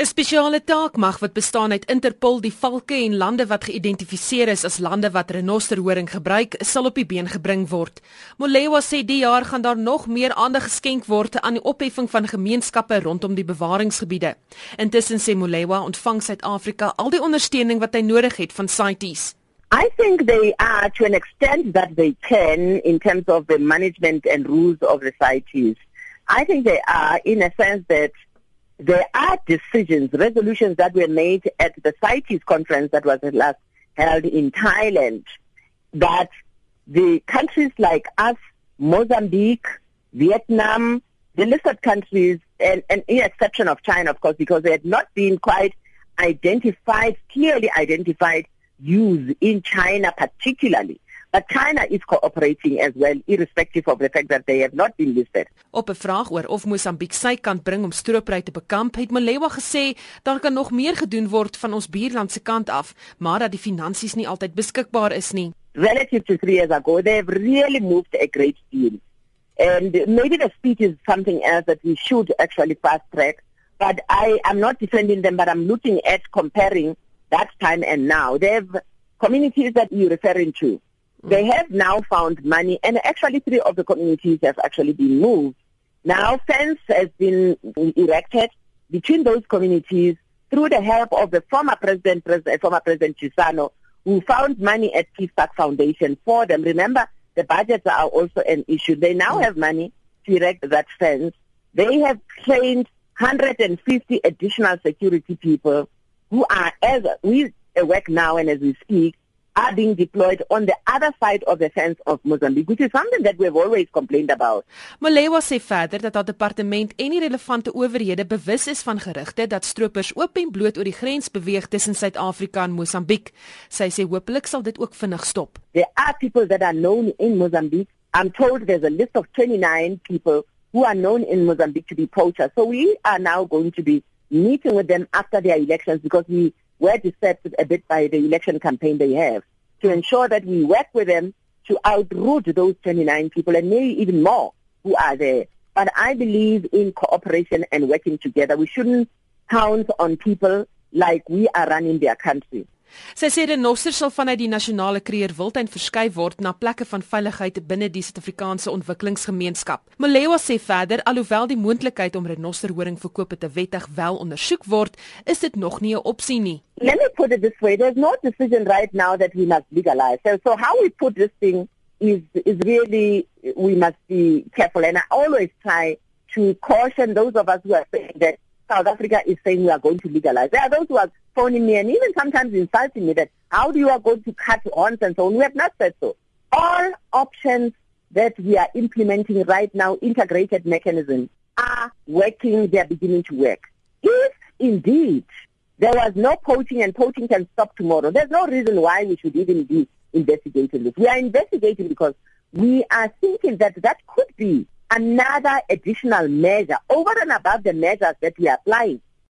'n Spesiale taakmag wat bestaan uit Interpol, die valke en lande wat geïdentifiseer is as lande wat renosterhoring gebruik, sal op die been gebring word. Molewa sê die jaar gaan daar nog meer aandag geskenk word aan die opheffing van gemeenskappe rondom die bewaringsgebiede. Intussen sê Molewa ontvang Suid-Afrika al die ondersteuning wat hy nodig het van CITES. I think they are to an extent that they can in terms of the management and rules of the CITES. I think they are in a sense that there are decisions, resolutions that were made at the CITES conference that was last held in Thailand that the countries like us, Mozambique, Vietnam, the listed countries, and, and in exception of China, of course, because they had not been quite identified, clearly identified use in China particularly. But China is cooperating as well irrespective of the fact that they have not been listed. Op 'n vraag oor of Mosambiek sy kant bring om stroopry te bekamp, het Malewa gesê daar kan nog meer gedoen word van ons buurland se kant af, maar dat die finansies nie altyd beskikbaar is nie. Relative to 3 years ago, they have really moved a great deal. And maybe the speech is something else that we should actually fast track. But I am not defending them, but I'm looking at comparing that time and now. They have communities that you're referring to. They have now found money, and actually three of the communities have actually been moved. Now fence has been erected between those communities through the help of the former president, president uh, former President Chisano, who found money at Park Foundation for them. Remember, the budgets are also an issue. They now mm. have money to erect that fence. They have trained 150 additional security people who are, as we work now and as we speak, are being deployed on the other side of the fence of Mozambique, which is something that we've always complained about. Malewa sê verder dat haar departement en die relevante owerhede bewus is van gerugte dat stroopers oop en bloot oor die grens beweeg tussen Suid-Afrika en Mosambiek. Sy sê hopelik sal dit ook vinnig stop. There are people that are known in Mozambique. I'm told there's a list of 29 people who are known in Mozambique to be poachers. So we are now going to be meeting with them after their elections because we were disturbed a bit by the election campaign they have to ensure that we work with them to outroot those 29 people and maybe even more who are there. But I believe in cooperation and working together. We shouldn't count on people like we are running their country. Sy sê die Nosser sal vanuit die nasionale kreer wildtuin verskuif word na plekke van veiligheid binne die Suid-Afrikaanse ontwikkelingsgemeenskap. Molewa sê verder alhoewel die moontlikheid om renosterhoring verkoop te wettig wel ondersoek word, is dit nog nie 'n opsie nie. Let me put it this way, there's no decision right now that we must legalize. So, so how we put this thing is is really we must be careful and I always try to caution those of us who are saying that South Africa is saying we are going to legalize. There are those who are phoning me and even sometimes insulting me that how do you are going to cut horns and so on. We have not said so. All options that we are implementing right now, integrated mechanisms, are working, they are beginning to work. If indeed there was no poaching and poaching can stop tomorrow, there's no reason why we should even be investigating this. We are investigating because we are thinking that that could be another additional measure over and above the measures that we are applying